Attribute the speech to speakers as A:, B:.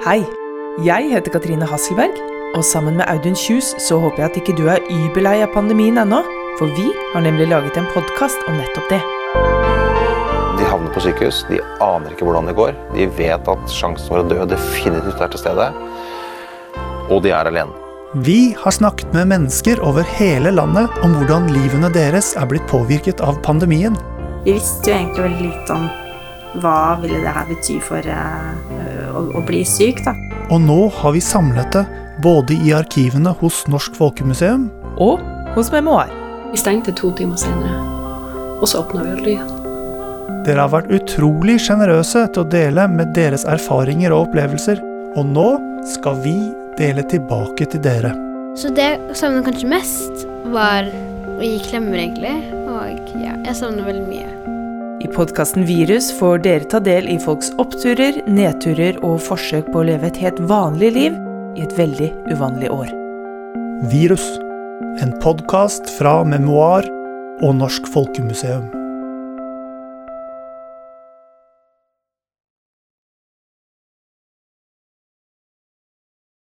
A: Hei, jeg heter Katrine Hasselberg, og sammen med Audun Kjus så håper jeg at ikke du er überlei av pandemien ennå, for vi har nemlig laget en podkast om nettopp det.
B: De havner på sykehus, de aner ikke hvordan det går. De vet at sjansen for å dø definitivt er til stede, og de er alene.
C: Vi har snakket med mennesker over hele landet om hvordan livene deres er blitt påvirket av pandemien.
D: Vi visste jo egentlig veldig lite om hva ville det her bety for uh, å, å, bli syk, da.
C: Og nå har vi samlet det både i arkivene hos Norsk Folkemuseum
A: og hos Memoar.
E: Vi stengte to timer senere, og så åpna vi aldri igjen.
C: Dere har vært utrolig sjenerøse til å dele med deres erfaringer og opplevelser, og nå skal vi dele tilbake til dere.
F: Så det jeg savna kanskje mest, var å gi klemmer, egentlig. Og ja, jeg savner veldig mye.
A: Podkasten Virus får dere ta del i folks oppturer, nedturer og forsøk på å leve et helt vanlig liv i et veldig uvanlig år.
C: Virus. En podkast fra Memoar og Norsk Folkemuseum.